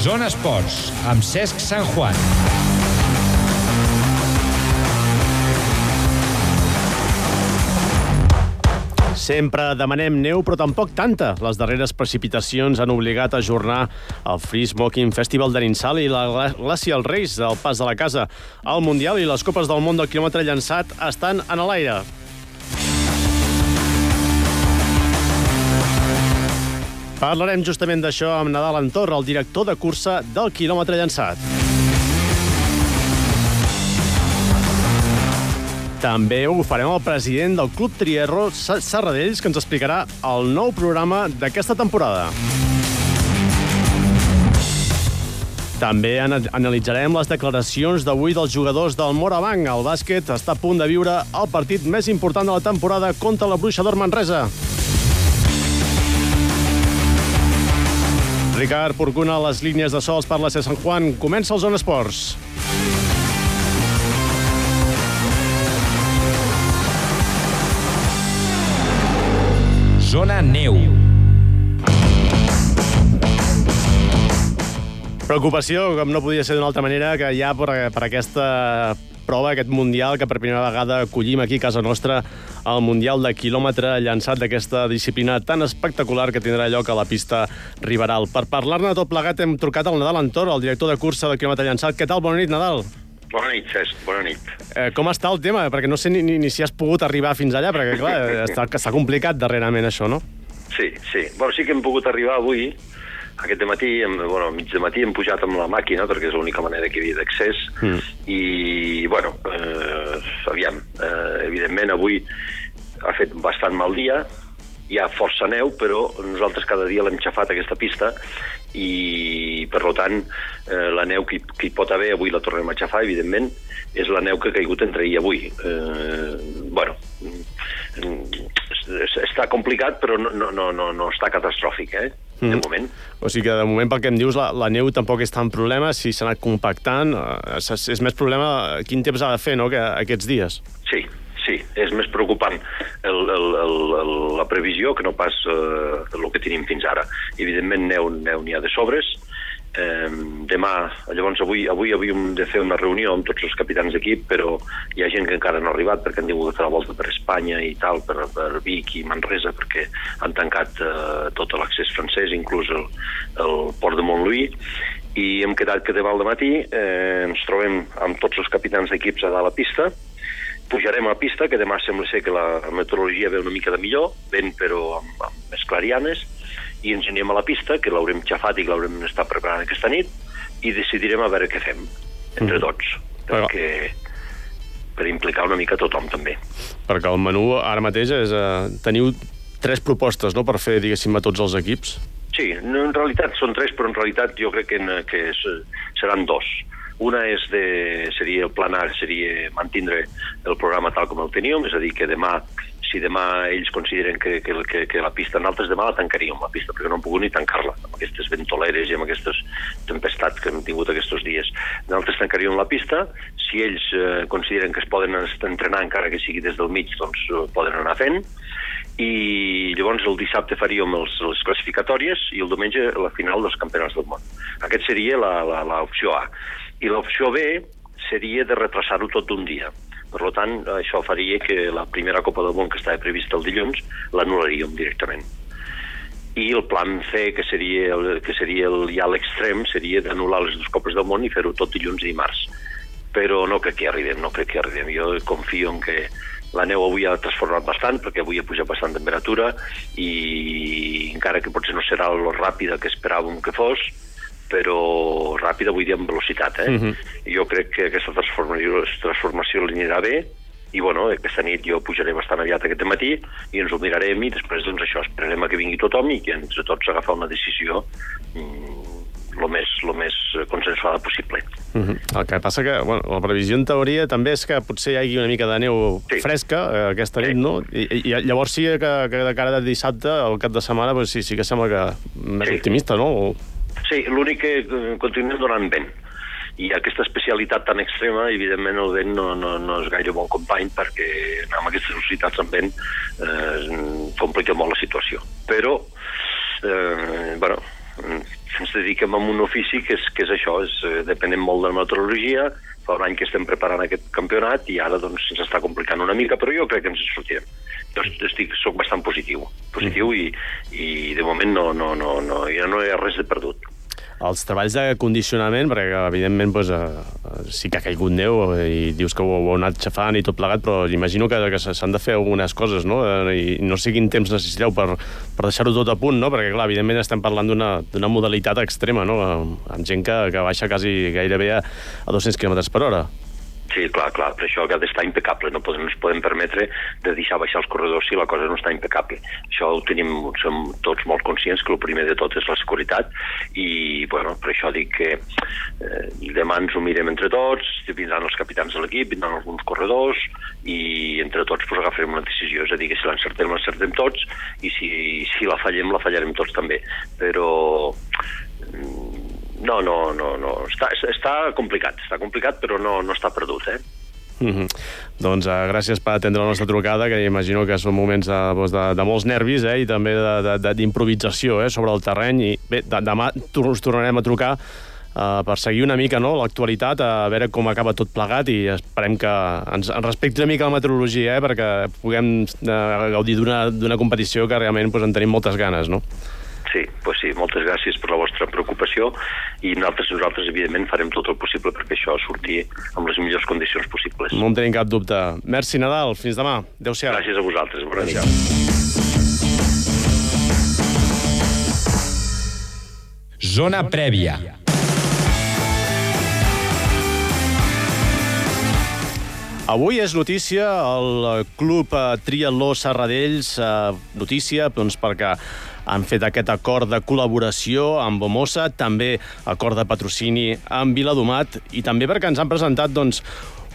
Zona Esports, amb Cesc Sant Juan. Sempre demanem neu, però tampoc tanta. Les darreres precipitacions han obligat a ajornar el Free Smoking Festival de Ninsal i la Glacial Race del Pas de la Casa. El Mundial i les Copes del Món del quilòmetre llançat estan en l'aire. Parlarem justament d'això amb Nadal Antorra, el director de cursa del quilòmetre llançat. També ho farem el president del Club Trierro, Serradells, que ens explicarà el nou programa d'aquesta temporada. També analitzarem les declaracions d'avui dels jugadors del Morabanc. El bàsquet està a punt de viure el partit més important de la temporada contra la Bruixa d'Or Manresa. Ricard Porcuna, les línies de sols per la C. Sant Juan. Comença el Zona Esports. Zona Neu. Preocupació, com no podia ser d'una altra manera, que ja per, per aquesta prova, aquest Mundial, que per primera vegada acollim aquí a casa nostra el Mundial de quilòmetre llançat d'aquesta disciplina tan espectacular que tindrà lloc a la pista Riberal. Per parlar-ne tot plegat hem trucat al Nadal Antor, el director de cursa de quilòmetre llançat. Què tal? Bona nit, Nadal. Bona nit, Cesc, bona nit. Eh, com està el tema? Perquè no sé ni, ni, ni si has pogut arribar fins allà, perquè, clar, està, està complicat darrerament això, no? Sí, sí. Bueno, sí que hem pogut arribar avui, aquest matí, bueno, mig de matí hem pujat amb la màquina, perquè és l'única manera que hi havia d'accés, mm. i, bueno, eh, aviam, eh, evidentment avui ha fet bastant mal dia, hi ha força neu, però nosaltres cada dia l'hem xafat aquesta pista i, per tant, eh, la neu que, que hi pot haver, avui la tornem a xafar, evidentment, és la neu que ha caigut entre ahir i avui. Eh, bueno, està complicat, però no, no, no, no està catastròfic, eh? De mm. moment. O sigui que de moment, pel que em dius, la, la neu tampoc és tan problema, si s'ha anat compactant, eh, és, és més problema quin temps ha de fer, no?, que aquests dies. Sí, sí, és més preocupant el, el, el, el, la previsió que no pas eh, el que tenim fins ara. Evidentment, neu neu n'hi ha de sobres, Eh, demà, llavors avui, avui havíem de fer una reunió amb tots els capitans d'equip, però hi ha gent que encara no ha arribat perquè han tingut de fer la volta per Espanya i tal, per, per Vic i Manresa, perquè han tancat eh, tot l'accés francès, inclús el, el port de Montlouis, i hem quedat que demà al matí eh, ens trobem amb tots els capitans d'equips a dalt la pista, pujarem a pista, que demà sembla ser que la meteorologia ve una mica de millor, vent però amb, amb més clarianes, i ens anirem a la pista, que l'haurem xafat i que l'haurem estat preparant aquesta nit, i decidirem a veure què fem, entre mm. tots, perquè per implicar una mica tothom també. Perquè el menú ara mateix és... Eh, teniu tres propostes, no?, per fer, diguéssim, a tots els equips. Sí, no, en realitat són tres, però en realitat jo crec que, que és, seran dos. Una és de, seria el planar, seria mantindre el programa tal com el teníem, és a dir, que demà si demà ells consideren que, que, que, que la pista, altres demà la tancaríem, la pista, perquè no hem pogut ni tancar-la, amb aquestes ventoleres i amb aquestes tempestats que hem tingut aquests dies. Nosaltres tancaríem la pista, si ells eh, consideren que es poden entrenar encara que sigui des del mig, doncs eh, poden anar fent, i llavors el dissabte faríem els, les classificatòries i el diumenge la final dels campionats del món. Aquest seria l'opció A. I l'opció B seria de retrasar-ho tot d'un dia. Per tant, això faria que la primera Copa del Món que estava prevista el dilluns l'anul·laríem directament. I el plan C, que seria, que seria el, ja l'extrem, seria d'anul·lar les dues Copes del Món i fer-ho tot dilluns i dimarts. Però no crec que arribem, no crec que arribem. Jo confio en que la neu avui ha transformat bastant, perquè avui ha pujat bastant temperatura, i encara que potser no serà lo ràpida que esperàvem que fos, però ràpida vull dir amb velocitat. Eh? Uh mhm. -huh. Jo crec que aquesta transformació, transformació anirà bé i bueno, aquesta nit jo pujaré bastant aviat aquest matí i ens ho mirarem i després doncs això, esperarem a que vingui tothom i que entre tots agafar una decisió mm, el més, lo més consensuada possible. Uh mhm. -huh. El que passa que bueno, la previsió en teoria també és que potser hi hagi una mica de neu sí. fresca eh, aquesta nit, sí. no? I, I, llavors sí que, que de cara de dissabte, al cap de setmana, pues, sí, sí que sembla que més sí. optimista, no? O... Sí, l'únic que eh, continuem donant vent. I aquesta especialitat tan extrema, evidentment el vent no, no, no és gaire bon company perquè amb aquestes velocitats amb vent eh, complica molt la situació. Però, eh, bueno, ens dediquem a un ofici que és, que és això, és, eh, depenem molt de la meteorologia, fa un any que estem preparant aquest campionat i ara doncs ens està complicant una mica, però jo crec que ens sortirem. Jo estic, soc bastant positiu, positiu i, i de moment no, no, no, no, ja no hi ha res de perdut els treballs de condicionament, perquè evidentment doncs, eh, sí que ha caigut neu i dius que ho, ho heu anat xafant i tot plegat, però imagino que, que s'han de fer algunes coses, no? Eh, I no sé quin temps necessiteu per, per deixar-ho tot a punt, no? Perquè, clar, evidentment estem parlant d'una modalitat extrema, no? Amb gent que, que baixa quasi gairebé a, a 200 km per hora. Sí, clar, clar, per això ha d'estar impecable, no, podem, ens podem permetre de deixar baixar els corredors si la cosa no està impecable. Això ho tenim, som tots molt conscients que el primer de tot és la seguretat i, bueno, per això dic que eh, demà ens ho mirem entre tots, vindran els capitans de l'equip, vindran alguns corredors i entre tots pues, agafarem una decisió, és a dir, que si l'encertem, l'encertem tots i si, si la fallem, la fallarem tots també. Però no, no, no, no. Està, està complicat, està complicat, però no, no està perdut, eh? Mm -hmm. Doncs uh, gràcies per atendre la nostra trucada, que imagino que són moments de, doncs, de, de molts nervis eh, i també d'improvisació eh, sobre el terreny. I bé, de, demà us tornarem a trucar uh, per seguir una mica no, l'actualitat, a veure com acaba tot plegat i esperem que ens, ens respecti una mica la meteorologia eh, perquè puguem uh, gaudir d'una competició que realment pues, en tenim moltes ganes, no? Sí, pues sí, moltes gràcies per la vostra preocupació i nosaltres, nosaltres evidentment, farem tot el possible perquè això surti amb les millors condicions possibles. No en tenim cap dubte. Merci, Nadal. Fins demà. Adéu-siau. Gràcies a vosaltres. Bona nit. Zona prèvia. Avui és notícia el Club Triatló Serradells, eh, notícia doncs, perquè han fet aquest acord de col·laboració amb Bomosa, també acord de patrocini amb Viladomat i també perquè ens han presentat doncs,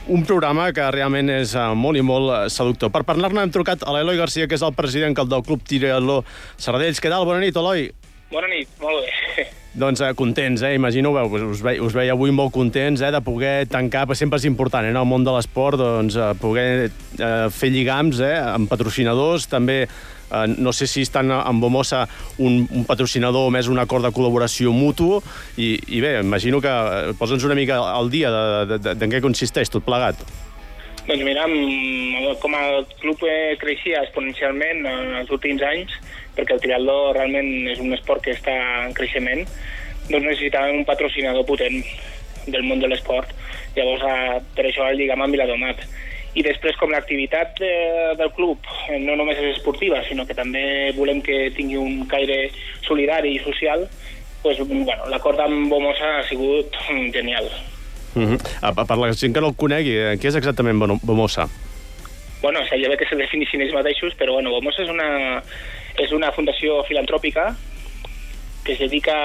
un programa que realment és uh, molt i molt uh, seductor. Per parlar-ne hem trucat a l'Eloi Garcia, que és el president del Club Tirello Sardells. Què tal? Bona nit, Eloi. Bona nit, molt bé. Doncs eh, contents, eh? Imagino, veu, us, ve, us veia avui molt contents eh, de poder tancar, sempre és important eh, en el món de l'esport, doncs, eh, poder eh, fer lligams eh, amb patrocinadors, també Eh, no sé si estan amb Bomosa un, un patrocinador o més un acord de col·laboració mutu i, i bé, imagino que eh, posa'ns una mica al dia de, de, de, de, què consisteix tot plegat. Doncs mira, com el club creixia exponencialment en els últims anys, perquè el triatló realment és un esport que està en creixement, doncs necessitàvem un patrocinador potent del món de l'esport. Llavors, eh, per això el lligam amb Viladomat i després com l'activitat de, del club eh, no només és esportiva, sinó que també volem que tingui un caire solidari i social, pues, bueno, l'acord amb Bomosa ha sigut genial. Uh -huh. Per la gent que no el conegui, eh, què és exactament Bomosa? Bueno, seria bé que se definissin ells mateixos, però bueno, Bomosa és una, és una fundació filantròpica que es dedica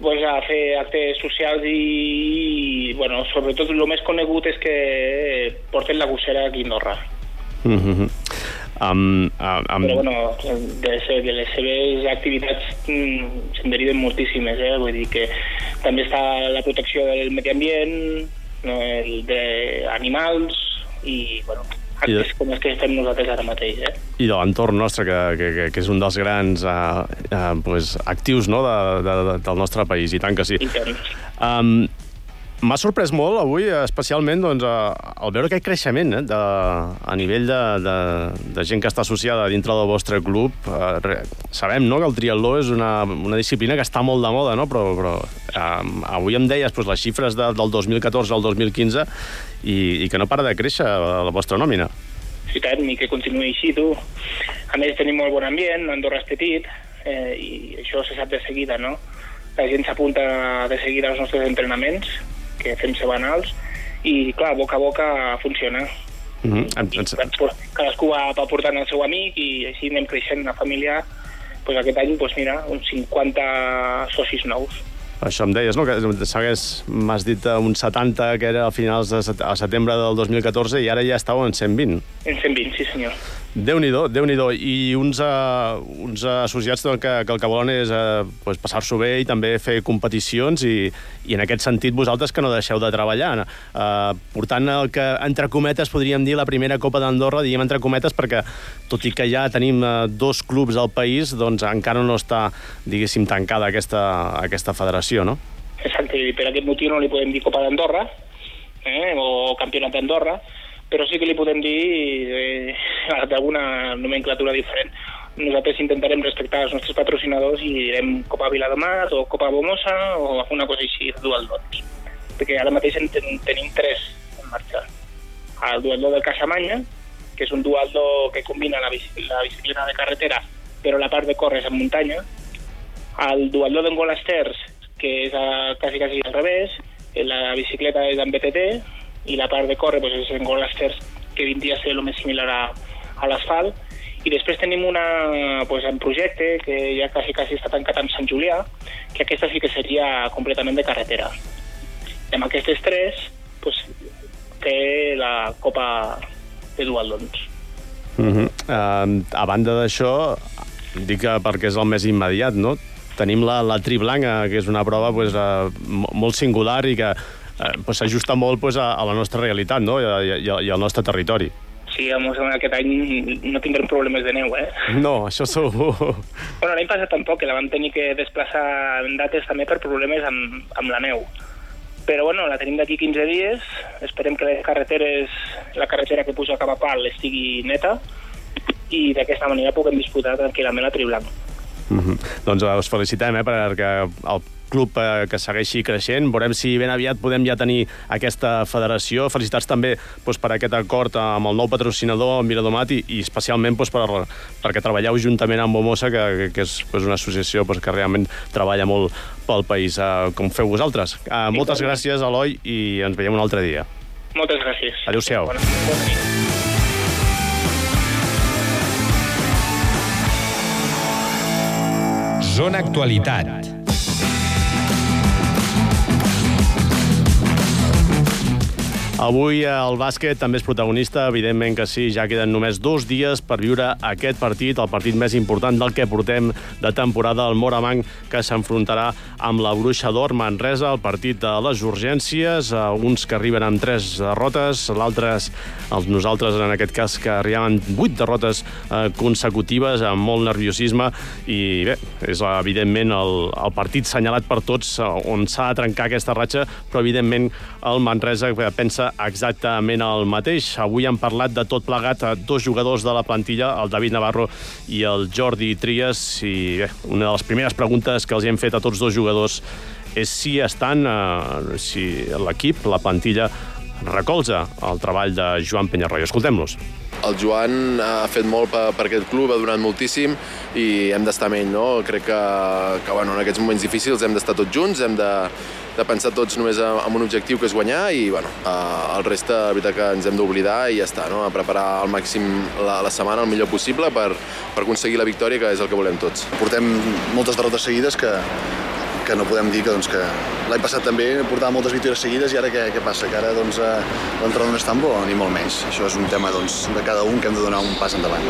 pues, a fer actes socials i, bueno, sobretot el més conegut és que porten la gossera aquí a Andorra. Mm -hmm. um, um, Però, bueno, de, de les seves activitats mm, se'n deriven moltíssimes, eh? Vull dir que també està la protecció del medi ambient, no, el d'animals i, bueno, actes de... com els que fem nosaltres ara mateix. Eh? I de l'entorn nostre, que, que, que és un dels grans uh, uh, pues, actius no, de, de, de, del nostre país, i tant que sí. Um, M'ha sorprès molt avui, especialment, doncs, al veure aquest creixement eh, de, a nivell de, de, de gent que està associada dintre del vostre club. Eh, sabem no, que el triatló és una, una disciplina que està molt de moda, no? però, però eh, avui em deies doncs, les xifres de, del 2014 al 2015 i, i que no para de créixer la vostra nòmina. Sí, tant, i que continuï així, tu. A més, tenim molt bon ambient, Andorra és petit, eh, i això se sap de seguida, no? La gent s'apunta de seguida als nostres entrenaments, que fem setmanals, i clar, boca a boca funciona. Mm -hmm. I, cadascú va, va portant el seu amic i així anem creixent la família. Pues aquest any, pues mira, uns 50 socis nous. Això em deies, no? Que m'has dit un 70, que era a finals de set a setembre del 2014, i ara ja estàu en 120. En 120, sí senyor. Déu nhi déu I uns, uh, uns associats doncs, que, que el que volen és uh, pues, passar-s'ho bé i també fer competicions i, i en aquest sentit vosaltres que no deixeu de treballar. Uh, portant el que, entre cometes, podríem dir la primera Copa d'Andorra, diem entre cometes, perquè tot i que ja tenim uh, dos clubs al país, doncs encara no està, diguéssim, tancada aquesta, aquesta federació, no? Exacte, i per aquest motiu no li podem dir Copa d'Andorra, eh, o Campionat d'Andorra, però sí que li podem dir eh, d'alguna nomenclatura diferent. Nosaltres intentarem respectar els nostres patrocinadors i direm Copa Viladomar o Copa Bomosa o alguna cosa així dual dots. Perquè ara mateix en ten tenim tres en marxa. El dualdo del Casamanya, que és un dualdo que combina la, bici la bicicleta de carretera però la part de córrer en muntanya. El dualdo d'Engolasters, que és a, quasi, quasi al revés, la bicicleta és en BTT i la part de córrer pues, és en golasters que vindria a ser el més similar a, a l'asfalt i després tenim una, pues, en projecte que ja quasi, quasi està tancat amb Sant Julià, que aquesta sí que seria completament de carretera. I amb aquestes tres pues, té la Copa de Dualdons. Uh -huh. uh, a banda d'això, dic que perquè és el més immediat, no? Tenim la, la Tri Blanca, que és una prova pues, uh, molt singular i que eh, pues, s'ajusta molt pues, a, a la nostra realitat no? I, i, i al nostre territori. Sí, home, aquest any no tindrem problemes de neu, eh? No, això segur. Bueno, l'any passat tampoc, que la vam tenir que desplaçar en dates també per problemes amb, amb la neu. Però bueno, la tenim d'aquí 15 dies, esperem que les carreteres, la carretera que puja cap a Pal estigui neta i d'aquesta manera puguem disputar tranquil·lament la Triblanc. Mm -hmm. Doncs us felicitem eh, perquè el club eh, que segueixi creixent. Veurem si ben aviat podem ja tenir aquesta federació. Felicitats també doncs, per aquest acord amb el nou patrocinador, Miradomat, i, i especialment doncs, per, perquè treballeu juntament amb Bomosa, que, que, que és doncs, una associació doncs, que realment treballa molt pel país, eh, com feu vosaltres. Eh, moltes gràcies, Eloi, i ens veiem un altre dia. Moltes gràcies. Adéu-siau. Bona, bona nit. Zona Actualitat. Avui el bàsquet també és protagonista, evidentment que sí, ja queden només dos dies per viure aquest partit, el partit més important del que portem de temporada, el Moramanc, que s'enfrontarà amb la Bruixa d'Or Manresa, el partit de les urgències, eh, uns que arriben amb tres derrotes, l'altres, els nosaltres en aquest cas, que arribaven vuit derrotes eh, consecutives, amb molt nerviosisme, i bé, és evidentment el, el partit senyalat per tots eh, on s'ha de trencar aquesta ratxa, però evidentment el Manresa pensa exactament el mateix. Avui han parlat de tot plegat a dos jugadors de la plantilla, el David Navarro i el Jordi Trias, i bé, una de les primeres preguntes que els hem fet a tots dos jugadors és si estan, eh, si l'equip, la plantilla, recolza el treball de Joan Penyarroia. Escoltem-los. El Joan ha fet molt per, per aquest club, ha donat moltíssim i hem d'estar amb ell, no? Crec que, que bueno, en aquests moments difícils hem d'estar tots junts, hem de, de pensar tots només en un objectiu que és guanyar i bueno, eh, el reste, la veritat que ens hem d'oblidar i ja està, no? a preparar al màxim la, la setmana el millor possible per, per aconseguir la victòria, que és el que volem tots. Portem moltes derrotes seguides que, que no podem dir que, doncs, que l'any passat també portava moltes victòries seguides i ara què, què passa? Que ara doncs, eh, l'entrenador no és tan bo, ni molt menys. Això és un tema doncs, de cada un que hem de donar un pas endavant.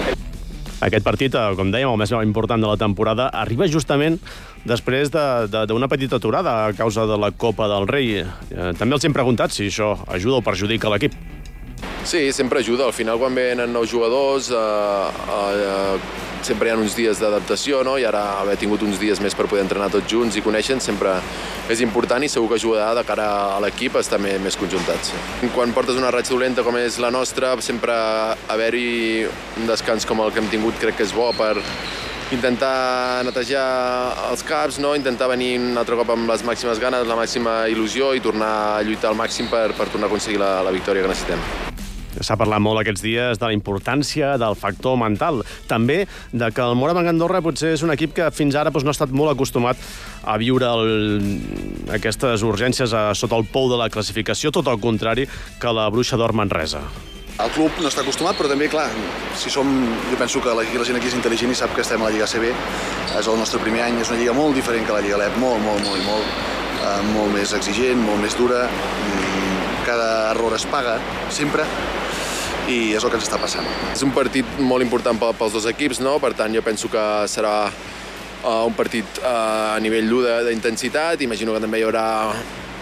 Aquest partit, eh, com dèiem, el més important de la temporada, arriba justament després d'una petita aturada a causa de la Copa del Rei. Eh, també els hem preguntat si això ajuda o perjudica l'equip. Sí, sempre ajuda. Al final, quan venen nous jugadors, eh, eh, sempre hi ha uns dies d'adaptació, no? i ara haver tingut uns dies més per poder entrenar tots junts i conèixer sempre és important i segur que ajudarà de cara a l'equip a estar més, més conjuntats. Quan portes una ratxa dolenta com és la nostra, sempre haver-hi un descans com el que hem tingut crec que és bo per intentar netejar els caps, no? intentar venir un altre cop amb les màximes ganes, la màxima il·lusió i tornar a lluitar al màxim per, per tornar a aconseguir la, la victòria que necessitem. S'ha parlat molt aquests dies de la importància del factor mental. També de que el Morabanc Andorra potser és un equip que fins ara doncs, no ha estat molt acostumat a viure el, aquestes urgències a, sota el pou de la classificació, tot el contrari que la Bruixa d'Or Manresa. El club no està acostumat, però també, clar, si som... Jo penso que la, la gent aquí és intel·ligent i sap que estem a la Lliga CB. És el nostre primer any, és una lliga molt diferent que la Lliga LEP, molt, molt, molt, molt, eh, molt més exigent, molt més dura. Mm, cada error es paga, sempre i és el que ens està passant. És un partit molt important pels dos equips, no? per tant jo penso que serà uh, un partit uh, a nivell d'1 d'intensitat, imagino que també hi haurà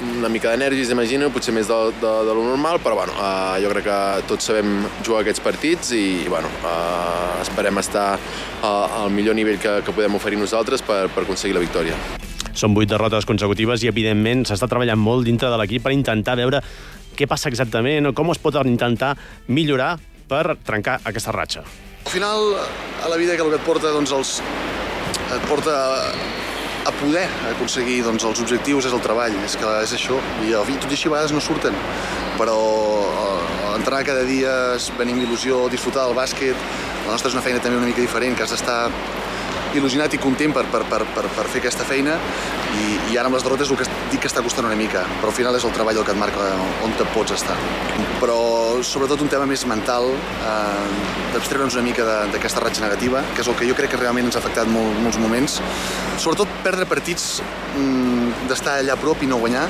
una mica d'energis, imagino, potser més de, de, de lo normal, però bueno, uh, jo crec que tots sabem jugar aquests partits i bueno, uh, esperem estar uh, al millor nivell que, que podem oferir nosaltres per, per aconseguir la victòria. Són vuit derrotes consecutives i, evidentment, s'està treballant molt dintre de l'equip per intentar veure què passa exactament o com es pot intentar millorar per trencar aquesta ratxa. Al final, a la vida que el que et porta, doncs, els, et porta a poder aconseguir doncs, els objectius és el treball, és que és això. I tot i així a vegades no surten, però eh, entrenar cada dia, venim il·lusió, disfrutar del bàsquet, la nostra és una feina també una mica diferent, que has d'estar il·lusionat i content per, per, per, per, per fer aquesta feina i, i ara amb les derrotes el que dic que està costant una mica, però al final és el treball el que et marca on te pots estar. Però sobretot un tema més mental, eh, d'abstreure'ns una mica d'aquesta ratxa negativa, que és el que jo crec que realment ens ha afectat molt, molts moments. Sobretot perdre partits, mm, d'estar allà a prop i no guanyar,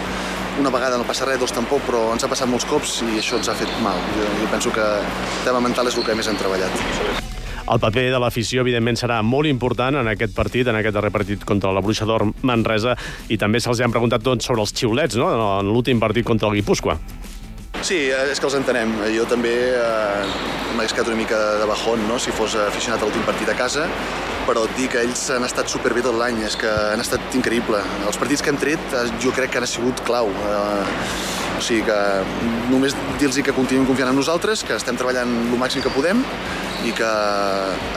una vegada no passa res, dos tampoc, però ens ha passat molts cops i això ens ha fet mal. Jo, jo penso que el tema mental és el que més hem treballat. El paper de l'afició, evidentment, serà molt important en aquest partit, en aquest darrer partit contra la Bruixa d'Or Manresa, i també se'ls han preguntat tot sobre els xiulets, no?, en l'últim partit contra el Guipúscoa. Sí, és que els entenem. Jo també eh, m'ha escat una mica de bajón, no?, si fos aficionat a l'últim partit a casa, però et dic que ells han estat superbé tot l'any, és que han estat increïble. Els partits que hem tret eh, jo crec que han sigut clau. Eh, o sigui que només dir-los que continuïn confiant en nosaltres, que estem treballant el màxim que podem i que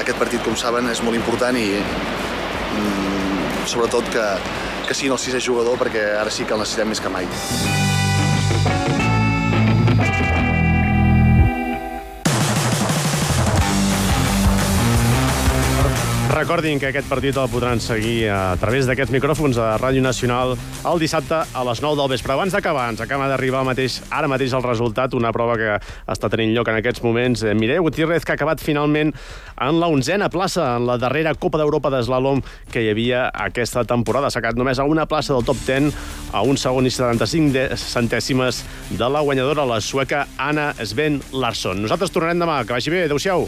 aquest partit, com saben, és molt important i mm, sobretot que, que siguin el sisè jugador perquè ara sí que el necessitem més que mai. Recordin que aquest partit el podran seguir a través d'aquests micròfons a Ràdio Nacional el dissabte a les 9 del vespre. Abans d'acabar, ens acaba d'arribar mateix, ara mateix el resultat, una prova que està tenint lloc en aquests moments. Eh, Mireia Gutiérrez, que ha acabat finalment en la onzena plaça, en la darrera Copa d'Europa d'Eslalom que hi havia aquesta temporada. S'ha quedat només a una plaça del top 10, a un segon i 75 de centèsimes de la guanyadora, la sueca Anna Sven Larsson. Nosaltres tornarem demà. Que vagi bé. Adéu-siau.